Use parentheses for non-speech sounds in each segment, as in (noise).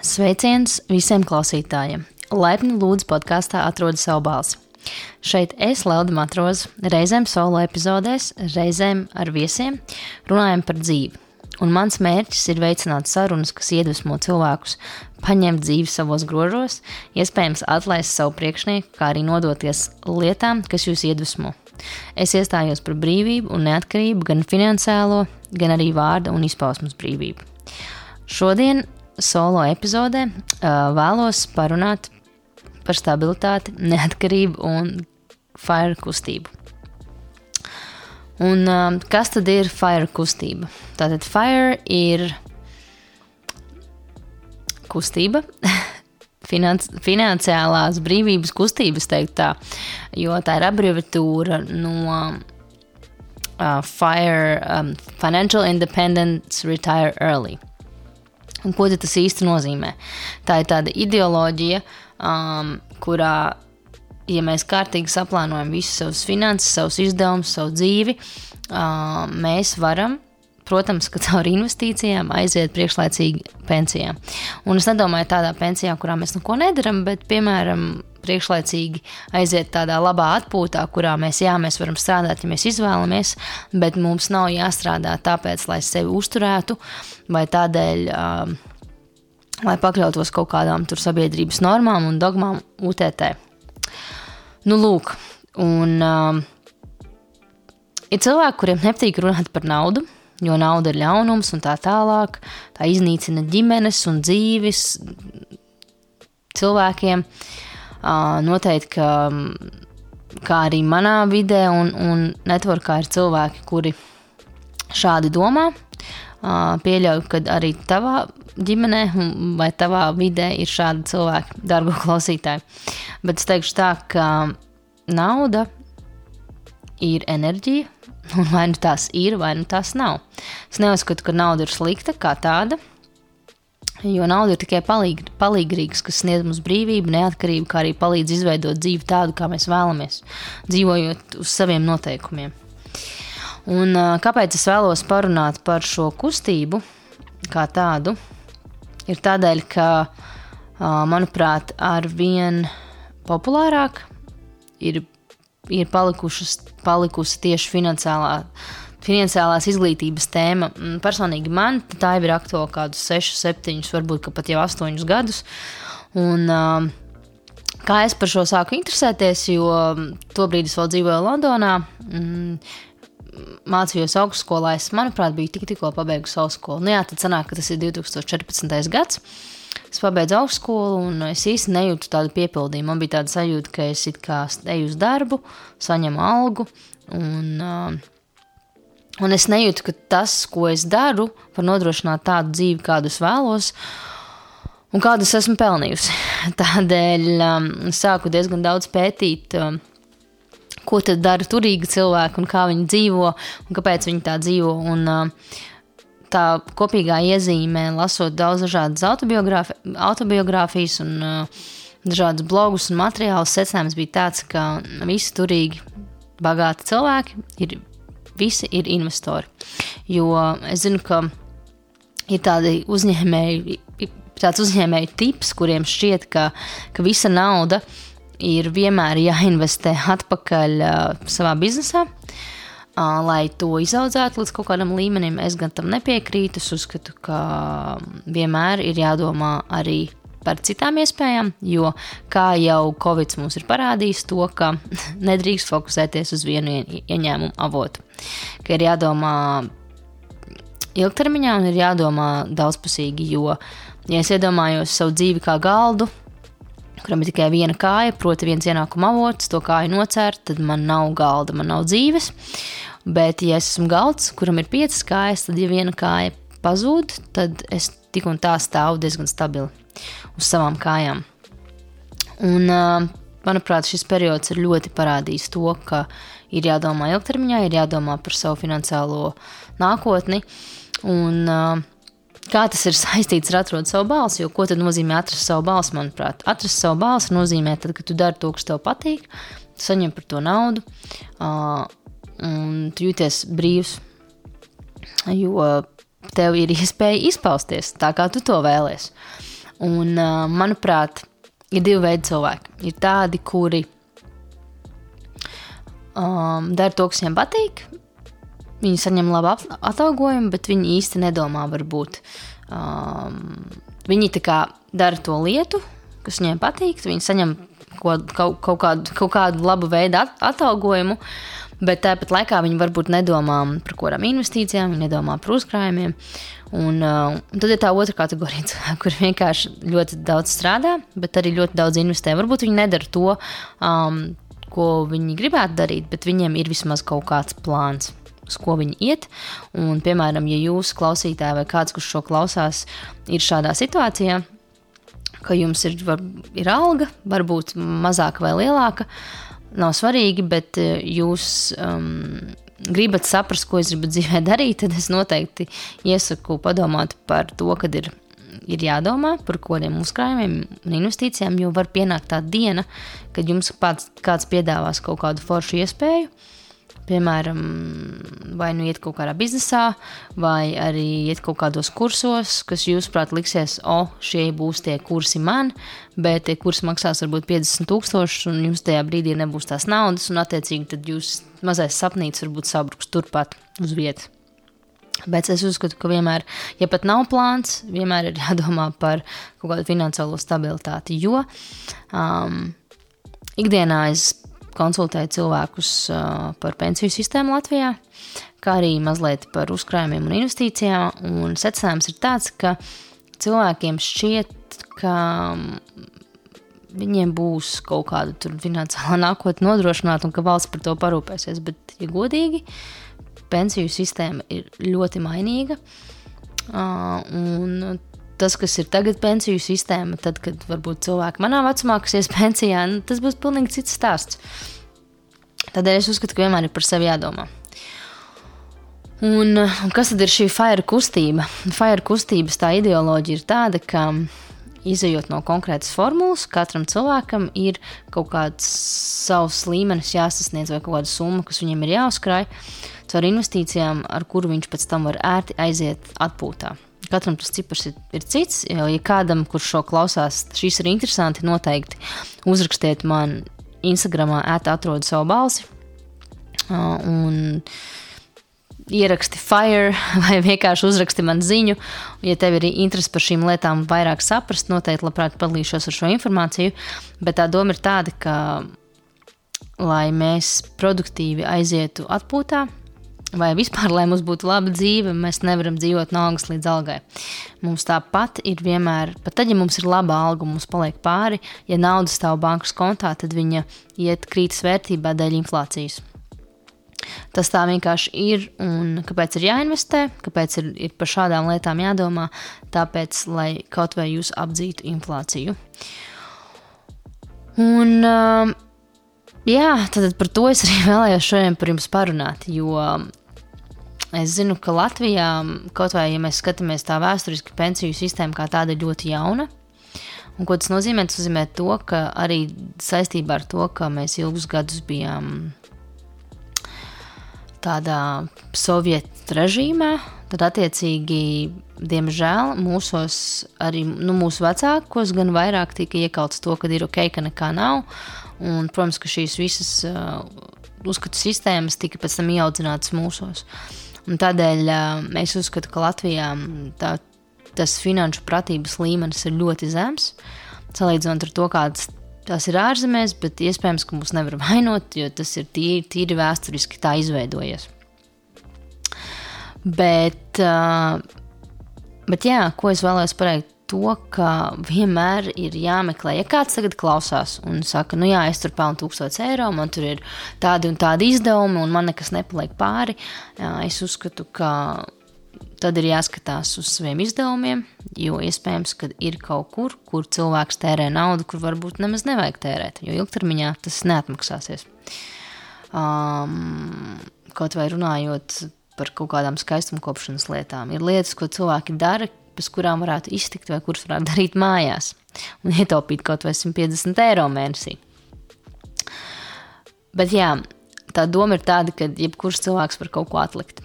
Sveiciens visiem klausītājiem! Laipni lūdzu podkāstā atrod savu balsi. Šeit es, Lauda Matroza, reizēm solo epizodēs, reizēm ar viesiem runājam par dzīvi. Un mans mērķis ir veicināt sarunas, kas iedvesmo cilvēkus, paņemt dzīvi savos grožos, iespējams atlaist savu priekšnieku, kā arī nodoties lietām, kas jūs iedvesmo. Es iestājos par brīvību un neatkarību, gan finansiālo, gan arī vārda un izpausmes brīvību. Šodien solo epizodē vēlos parunāt par stabilitāti, neatkarību un fire kustību. Un, um, kas tad ir fire kustība? Tātad fire ir kustība, (laughs) financ, finansiālās brīvības kustības, teikt tā, jo tā ir abreviatūra no uh, FIRE, um, Financial Independence Retire Early. Un ko tas īsti nozīmē? Tā ir tāda ideoloģija, um, kurā, ja mēs kārtīgi saplānojam visus savus finanses, savus izdevumus, savu dzīvi, um, mēs varam protams, ka caur investīcijām aiziet priekšlaicīgi pensijā. Un es nedomāju tādā pensijā, kurā mēs neko nedaram, bet, piemēram, priekšlaicīgi aiziet tādā labā atpūtā, kurā mēs, jā, mēs varam strādāt, ja mēs izvēlamies, bet mums nav jāstrādā tāpēc, lai sevi uzturētu vai tādēļ. Um, lai pakļautos kaut kādām tur sabiedrības normām un dogmām UTT. Nu, lūk, un um, ir cilvēki, kuriem nepatīk runāt par naudu, jo nauda ir ļaunums un tā tālāk. Tā iznīcina ģimenes un dzīves cilvēkiem. Noteikti, ka, kā arī manā vidē un, un networkā ir cilvēki, kuri šādi domā. Pieļauju, ka arī tavā ģimenē vai tavā vidē ir šādi cilvēki, dārgo klausītāji. Bet es teikšu tā, ka nauda ir enerģija, un vai nu tās ir, vai nu tās nav. Es neuzskatu, ka nauda ir slikta kā tāda. Jo nauda ir tikai palīg, palīgrīgs, kas sniedz mums brīvību, neatkarību, kā arī palīdz izveidot dzīvi tādu, kā mēs vēlamies, dzīvojot uz saviem noteikumiem. Un, kāpēc es vēlos parunāt par šo kustību kā tādu? Ir tādēļ, ka, manuprāt, ar vien populārāk ir ir palikusi tieši finansiālā, finansiālās izglītības tēma. Mm, personīgi man tā jau ir aktuāla kādus 6, 7, varbūt pat jau 8 gadus. Un, uh, kā es par šo sāku interesēties, jo tobrīd es vēl dzīvoju Londonā. Mm, Mācījos augstskolā, es, manuprāt, biju tik, tikko pabeigusi augstskolu. Nu, jā, tad sanāk, ka tas ir 2014. gads. Es pabeidzu augstskolu, un es īsti nejūtu tādu piepildījumu. Man bija tāda sajūta, ka es kā eju uz darbu, saņemu algu, un, uh, un es nejūtu, ka tas, ko es daru, var nodrošināt tādu dzīvi, kādu es vēlos. Un kādu es esmu pelnījusi. (laughs) Tādēļ um, sāku diezgan daudz pētīt, um, ko tad dara turīgi cilvēki un kā viņi dzīvo un kāpēc viņi tā dzīvo. Un, uh, tā kopīgā iezīmē, lasot daudz dažādas autobiogrāfijas un uh, dažādus blogus un materiālus, secinājums bija tāds, ka visi turīgi, bagāti cilvēki ir, visi ir investori. Jo es zinu, ka ir tādi uzņēmēji, tāds uzņēmēju tips, kuriem šķiet, ka, ka visa nauda ir vienmēr jāinvestē atpakaļ uh, savā biznesā. Lai to izaudzētu līdz kaut kādam līmenim. Es gan tam nepiekrītu. Es uzskatu, ka vienmēr ir jādomā arī par citām iespējām, jo kā jau Covid mums ir parādījis, to, ka (laughs) nedrīkst fokusēties uz vienu ieņēmumu avotu. Ka ir jādomā ilgtermiņā un ir jādomā daudzpusīgi, jo, ja es iedomājos savu dzīvi kā galdu, kuram ir tikai viena kāja, proti, viens ienākuma avots, to kāju nocērt, tad man nav galda, man nav dzīves. Bet, ja es esmu galds, kuram ir piecas kājas, tad, ja viena kāja pazūd, tad es tik un tā stāvu diezgan stabili uz savām kājām. Un, manuprāt, šis periods ir ļoti parādījis to, ka ir jādomā ilgtermiņā, ir jādomā par savu finansiālo nākotni. Un, uh, Kā tas ir saistīts ar atrast savu balsi? Jo ko tad nozīmē atrast savu balsi? Manuprāt, atrast savu balsi nozīmē, tad, ka tu dari to, kas tev patīk, tu saņem par to naudu, uh, un tu jūties brīvs. Jo tev ir iespēja izpausties tā, kā tu to vēlēsies. Un, uh, manuprāt, ir divi veidi cilvēki. Ir tādi, kuri um, dara to, kas viņiem patīk. Viņi saņem labu atalgojumu, bet viņi īsti nedomā, varbūt. Um, viņi tā kā dara to lietu, kas viņiem patīk. Viņi saņem kaut, kaut, kaut, kādu, kaut kādu labu veidu atalgojumu, bet tāpat laikā viņi varbūt nedomā par kādām investīcijām, viņi nedomā par uzkrājumiem. Un, uh, un tad ir tā otra kategorija, cilvēki, (laughs) kur vienkārši ļoti daudz strādā, bet arī ļoti daudz investē. Varbūt viņi nedara to, um, ko viņi gribētu darīt, bet viņiem ir vismaz kaut kāds plāns. Uz ko viņi iet. Un, piemēram, ja jūs klausītāji vai kāds, kurš šo klausās, ir šādā situācijā, ka jums ir, var, ir alga, varbūt mazāka vai lielāka, nav svarīgi, bet eh, jūs um, gribat saprast, ko es gribu dzīvē darīt, tad es noteikti iesaku padomāt par to, kad ir, ir jādomā par kādiem uzkrājumiem un investīcijām, jo var pienākt tā diena, kad jums pats, kāds piedāvās kaut kādu foršu iespēju Piemēram, vai nu iet kaut kādā biznesā, vai arī iet kaut kādos kursos, kas jūsuprāt liksies, o, šie būs tie kursi man, bet tie kursi maksās varbūt 50 tūkstošus, un jums tajā brīdī nebūs tās naudas, un attiecīgi tad jūs mazais sapnīts varbūt sabruks turpat uz vietas. Bet es uzskatu, ka vienmēr, ja pat nav plāns, vienmēr ir (laughs) jādomā par kaut kādu finansiālo stabilitāti. Jo um, ikdienā es konsultēju cilvēkus par pensiju sistēmu Latvijā, kā arī mazliet par uzkrājumiem un investīcijām. Un secinājums ir tāds, ka cilvēkiem šķiet, ka viņiem būs kaut kāda finansiālā (laughs) nākotne nodrošināta un ka valsts par to parūpēsies. Bet, ja godīgi, pensiju sistēma ir ļoti mainīga. Un tas, kas ir tagad pensiju sistēma, tad, kad varbūt cilvēki manā vecumā, kas ies pensijā, nu, tas būs pilnīgi cits stāsts. Tādēļ es uzskatu, ka vienmēr ir par sevi jādomā. Un, un kas tad ir šī fire kustība? Fire kustības tā ideoloģija ir tāda, ka izējot no konkrētas formulas, katram cilvēkam ir kaut kāds savs līmenis jāsasniedz, vai kaut kāda summa, kas viņam ir jāuzkrāj, caur investīcijām, ar kuru viņš pēc tam var ērti aiziet atpūtā. Katram tas cipars ir, ir cits. Ja kādam, kurš šo klausās, šis ir interesanti, noteikti uzrakstiet man Instagramā ēta atrod savu balsi. Un ieraksti fire (laughs) vai vienkārši uzraksti man ziņu. Ja tev ir interese par šīm lietām, vairāk saprast, noteikti labprāt padalīšos ar šo informāciju. Bet tā doma ir tāda, ka, lai mēs produktīvi aizietu atpūtā, vai vispār, lai mums būtu laba dzīve, mēs nevaram dzīvot no algas līdz algai. Mums tāpat ir vienmēr, pat tad, ja mums ir laba alga, mums paliek pāri, ja nauda stāv bankas kontā, tad viņa iet krītas vērtībā dēļ inflācijas. Tas tā vienkārši ir, un kāpēc ir jāinvestē, kāpēc ir, ir par šādām lietām jādomā, tāpēc, lai kaut vai jūs apdzītu inflāciju. Un, uh, jā, tad par to es arī (laughs) vēlējos šodien par jums parunāt, jo Es zinu, ka Latvijā, kaut vai ja mēs skatāmies tā vēsturiski, pensiju sistēma kā tāda ir ļoti jauna. Un, ko tas nozīmē? Tas nozīmē to, ka arī saistībā ar to, ka mēs ilgus gadus bijām tādā sovietu režīmā, tad attiecīgi, diemžēl, mūsos arī nu, mūsu vecākos gan vairāk tika iekalts to, ka ir ok, ka nekā nav. Un, protams, ka šīs visas uh, uzskatu sistēmas tika pēc tam ieaudzinātas mūsos. Uh, Un tādēļ es uzskatu, ka Latvijā tā, tas finanšu pratības līmenis ir ļoti zems. Salīdzinot ar to, kāds tas ir ārzemēs, bet iespējams, ka mūs nevar (laughs) vainot, jo tas ir tīri, tīri vēsturiski tā izveidojies. Bet, bet jā, ko es vēlējos pateikt, to, ka vienmēr ir jāmeklē. Ja kāds tagad klausās un saka, nu jā, es tur pelnu 1000 eiro, man tur ir tādi un tādi izdevumi, un man nekas nepaliek pāri, es uzskatu, ka tad ir jāskatās uz saviem izdevumiem, jo iespējams, ka ir kaut kur, kur cilvēks tērē naudu, kur varbūt nemaz nevajag tērēt, jo ilgtermiņā tas neatmaksāsies. Um, kaut vai runājot par kaut kādām skaistumkopšanas lietām, ir lietas, ko cilvēki dara, bez kurām varētu iztikt vai kuras varētu darīt mājās un ietaupīt kaut vai 150 eiro mēnesī. Bet jā, tā doma ir tāda, ka jebkurš cilvēks var kaut ko atlikt.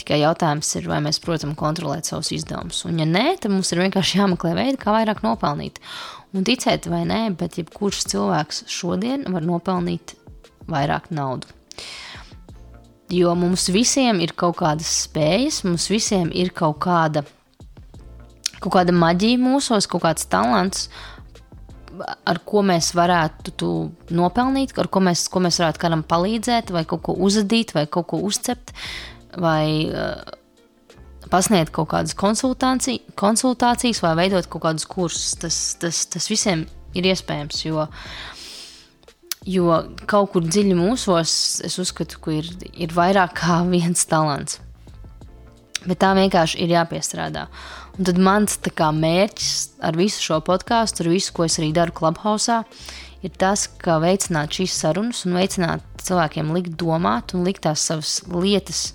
Tikai jautājums ir, vai mēs protam kontrolēt savus izdevumus. Un, ja nē, tad mums ir vienkārši jāmeklē veidi, kā vairāk nopelnīt. Un ticēt vai nē, bet jebkurš cilvēks šodien var nopelnīt vairāk naudu. Jo mums visiem ir kaut kādas spējas, mums visiem ir kaut kāda, kaut kāda maģija mūsos, kaut kāds talants, ar ko mēs varētu nopelnīt, ar ko mēs, ko mēs varētu kādam palīdzēt, vai kaut ko uzadīt, vai kaut ko uzcept, vai uh, pasniegt kaut kādas konsultācijas, vai veidot kaut kādus kursus. Tas, tas, tas visiem ir iespējams, jo, jo kaut kur dziļi mūsos es uzskatu, ka ir, ir vairāk kā (laughs) viens talants. Bet tā vienkārši ir jāpiestrādā. Un tad mans kā, mērķis ar visu šo podkāstu, ar visu, ko es arī daru Clubhouse, ir tas, ka veicināt šīs sarunas un veicināt cilvēkiem likt domāt un likt tās savas lietas.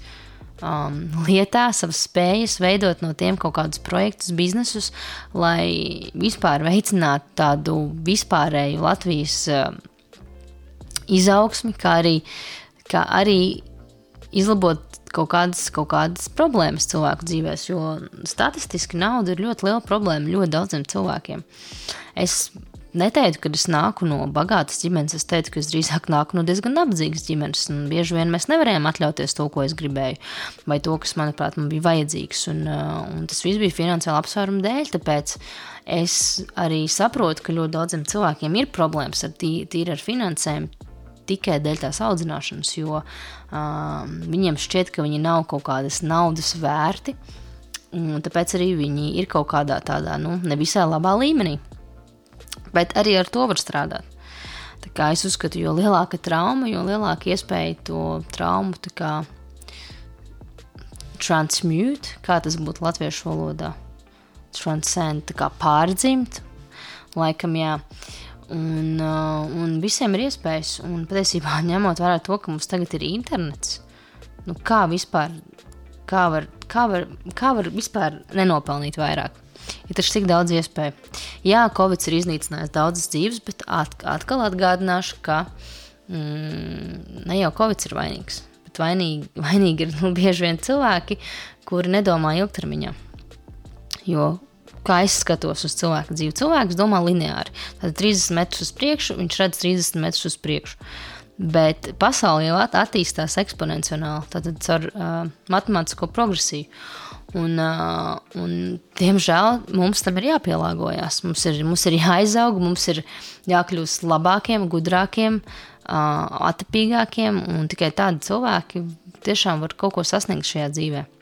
Um, lietā, savas spējas, veidot no tiem kaut kādus projektus, biznesus, lai vispār veicinātu tādu vispārēju Latvijas uh, izaugsmi, kā arī, kā arī izlabot kaut kādas, kaut kādas problēmas cilvēku dzīvēm, jo statistiski nauda ir ļoti liela problēma ļoti daudziem cilvēkiem. Es neteiktu, ka es nāku no bagātas ģimenes, es teiktu, ka es drīzāk nāku no diezgan nabadzīgas ģimenes. Bieži vien mēs nevarējām atļauties to, ko es gribēju, vai to, kas, manuprāt, man bija vajadzīgs. Un, uh, un tas viss bija finansiāli apsvērumu dēļ, tāpēc es arī saprotu, ka ļoti daudziem cilvēkiem ir problēmas ar tīri ar finansēm tikai dēļ tās audzināšanas, jo um, viņiem šķiet, ka viņi nav kaut kādas naudas vērti, un tāpēc arī viņi ir kaut kādā tādā nu, nevisai labā līmenī. Bet arī ar to var strādāt. Tā kā es uzskatu, jo lielāka trauma, jo lielāka iespēja to traumu transmute, kā tas būtu latviešu valodā, transcend, kā pārdzimt. Laikam, jā. Un, uh, un visiem ir iespējas, un patiesībā (laughs) ņemot vērā to, ka mums tagad ir internets, nu kā vispār, kā var, kā var, kā var vispār nenopelnīt vairāk? Ir taču tik daudz iespēju. Jā, Covid ir iznīcinājis daudzas dzīves, bet atkal atgādināšu, ka mm, ne jau Covid ir vainīgs, vainīgi, vainīgi ir (laughs) nu, bieži vien cilvēki, kuri nedomā ilgtermiņā. Jo kā es skatos uz cilvēku dzīvi. Cilvēks domā lineāri. Tad 30 metrus uz priekšu, viņš redz 30 metrus uz priekšu. Bet pasaulē jau attīstās eksponenciāli, tātad ar uh, matemātisko progresiju. Un, uh, un, diemžēl mums tam ir jāpielāgojas. Mums ir, mums ir jāizaug, mums ir jākļūst labākiem, gudrākiem, uh, atpīgākiem. Un tikai tādi cilvēki tiešām var kaut ko sasniegt šajā dzīvēm.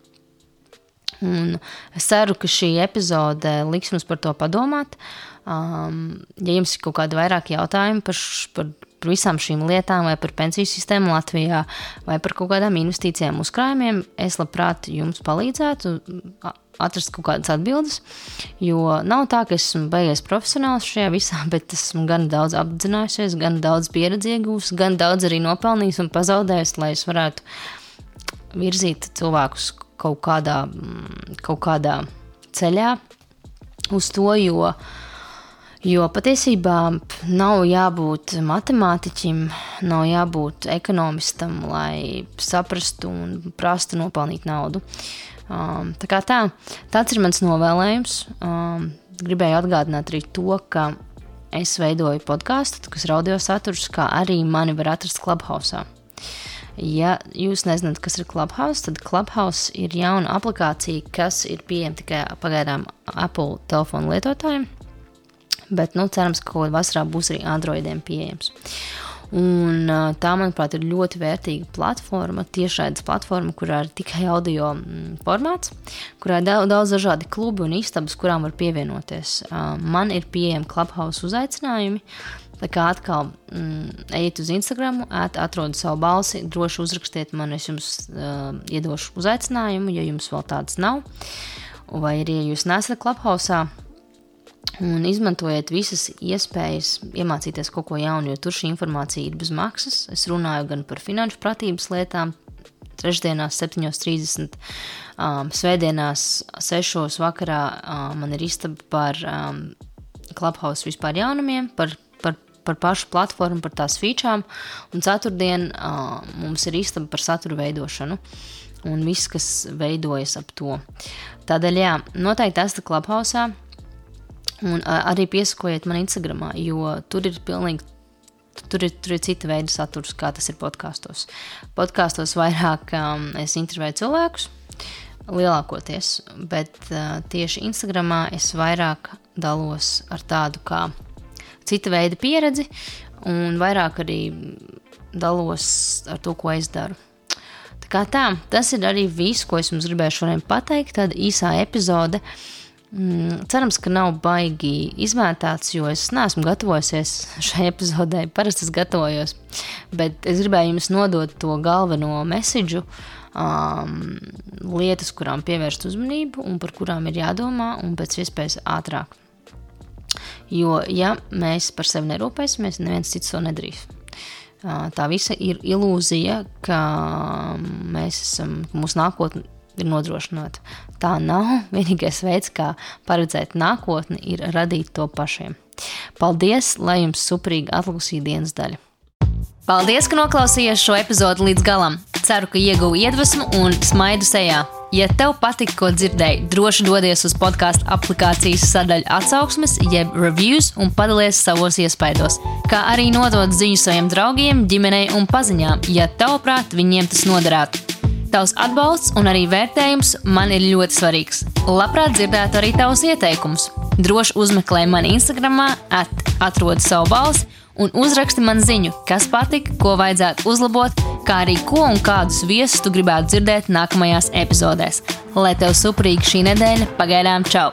Un es ceru, ka šī epizode liks mums par to padomāt. Um, ja jums ir kaut kādi vairāk jautājumi par, par, par visām šīm lietām, vai par pensiju sistēmu Latvijā, vai par kaut kādām investīcijām, uzkrājumiem, es labprāt jums palīdzētu atrast kaut kādas atbildes. Jo nav tā, ka esmu beigies profesionāls šajā visā, (laughs) bet esmu gan daudz apzinājusies, gan daudz pieredzi iegūst, gan daudz arī nopelnījis un pazaudējis, lai es varētu virzīt cilvēkus kaut kādā, mm, kaut kādā ceļā uz to, jo, jo patiesībā nav jābūt matemātiķim, nav jābūt ekonomistam, lai saprastu un prastu nopelnīt naudu. Um, tā kā tā, tāds ir mans novēlējums. Um, gribēju atgādināt arī to, ka es veidoju podkāstu, kas ir audio saturs, kā arī mani var atrast Clubhouse. Ja jūs nezināt, kas ir Clubhouse, tad Clubhouse ir jauna aplikācija, kas ir pieejama tikai pagaidām Apple telefonu lietotājiem. Bet, nu, cerams, ka kaut kādā vasarā būs arī Androidiem pieejams. Un, tā, manuprāt, ir ļoti vērtīga platforma, tiešraides platforma, kurā ir tikai audio mm, formāts, kurā ir daudz, daudz dažādi klubi un istabas, kurām var pievienoties. Man ir pieejami Clubhouse uzaicinājumi. Tā kā atkal mm, ejiet uz Instagram, at, atrodiet savu balsi, droši uzrakstiet man, es jums uh, iedošu uzaicinājumu, ja jums vēl tāds nav. Vai arī, ja jūs nesat klubhausā, un izmantojiet visas iespējas iemācīties kaut ko jaunu, jo tur šī informācija ir bez maksas. Es runāju gan par finanšu pratības lietām, trešdienās, 7.30, um, svētdienās, 6.00 vakarā um, man ir istaba par um, Clubhouse vispār jaunumiem, par par pašu platformu, par tās featurām, un ceturtdien uh, mums ir istaba par satura veidošanu. un viss, kas veidojas ap to. Tādēļ, jā, noteikti esat klubhausā. Un arī piesakojiet man Instagram, jo tur ir pilnīgi Tur ir, tur ir cita veida saturs, kā tas ir podkāstos. Podkāstos vairāk um, es intervēju cilvēkus, lielākoties, bet uh, tieši Instagramā es vairāk dalos ar tādu kā cita veida pieredzi, un vairāk arī dalos ar to, ko es daru. Tā kā tā, tas ir arī viss, ko es jums gribēju šodien pateikt. Tāda īsā epizode. Uh, Mm, cerams, ka nav baigi izvērtāts, jo es neesmu gatavojusies (laughs) šai epizodē. Parasti es gatavojos, bet es gribēju jums nodot to galveno mēsīju, um, lietas, kurām pievērst uzmanību un par kurām ir jādomā, un pēc iespējas ātrāk. Jo, ja mēs par sevi nerūpēsimies, neviens cits to nedarīs. Uh, tā visa ir ilūzija, ka mēs esam, mūsu nākotne ir nodrošināta. Tā nav. Vienīgais veids, kā paredzēt nākotni, ir radīt to pašiem. Paldies, lai jums suprīga atlikusī dienas daļa! Paldies, ka noklausījāties šo epizodu līdz galam! Ceru, ka ieguvu iedvesmu un smaidu sejā. Ja tev patika, ko dzirdēji, droši dodies uz podkāstu aplikācijas sadaļu atsauksmes, jeb reviews un padalies savos iespaidos. Kā arī nodot ziņu saviem draugiem, ģimenei un paziņām, ja tavuprāt viņiem tas noderētu. Tavs atbalsts un arī vērtējums man ir ļoti svarīgs. Labprāt dzirdētu arī tavus ieteikumus. Droši uzmeklē mani Instagram, at, atrod savu balsi un uzraksti man ziņu, kas patika, ko vajadzētu uzlabot, kā arī ko un kādus viesus tu gribētu dzirdēt nākamajās epizodēs. Lai tev suprīgi šī nedēļa, pagaidām čau!